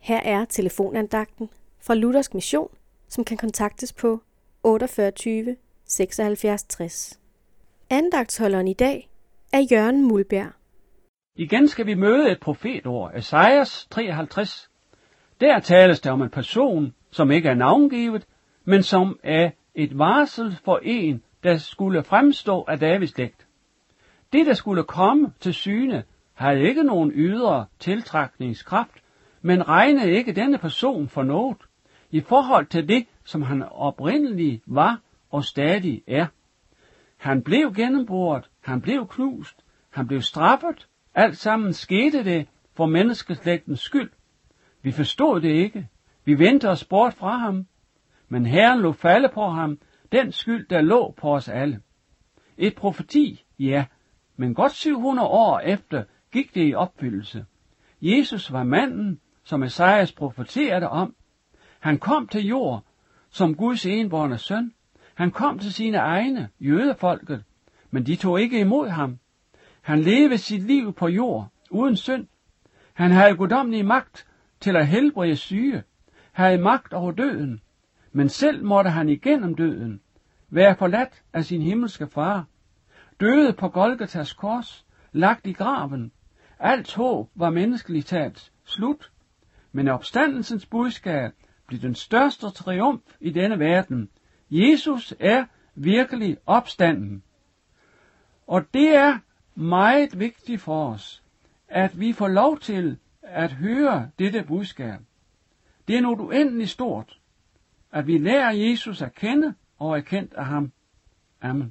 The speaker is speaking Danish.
Her er telefonandagten fra Luthersk Mission, som kan kontaktes på 48 76 60. Andagtsholderen i dag er Jørgen Mulberg. Igen skal vi møde et profetord, Esajas 53. Der tales der om en person, som ikke er navngivet, men som er et varsel for en, der skulle fremstå af Davids slægt. Det, der skulle komme til syne, havde ikke nogen ydre tiltrækningskraft, men regnede ikke denne person for noget i forhold til det, som han oprindeligt var og stadig er. Han blev gennembrudt, han blev knust, han blev straffet, alt sammen skete det for menneskeslægtens skyld. Vi forstod det ikke, vi vendte os bort fra ham, men Herren lå falde på ham, den skyld, der lå på os alle. Et profeti, ja, men godt 700 år efter gik det i opfyldelse. Jesus var manden, som Esajas profeterede om. Han kom til jord som Guds enborne søn. Han kom til sine egne, jødefolket, men de tog ikke imod ham. Han levede sit liv på jord, uden synd. Han havde guddommelig magt til at helbrede syge, havde magt over døden, men selv måtte han igennem døden være forladt af sin himmelske far, døde på Golgatas kors, lagt i graven. Alt håb var menneskeligt talt slut, men opstandelsens budskab blev den største triumf i denne verden. Jesus er virkelig opstanden. Og det er meget vigtigt for os, at vi får lov til at høre dette budskab. Det er noget uendeligt stort, at vi lærer Jesus at kende og er kendt af ham. Amen.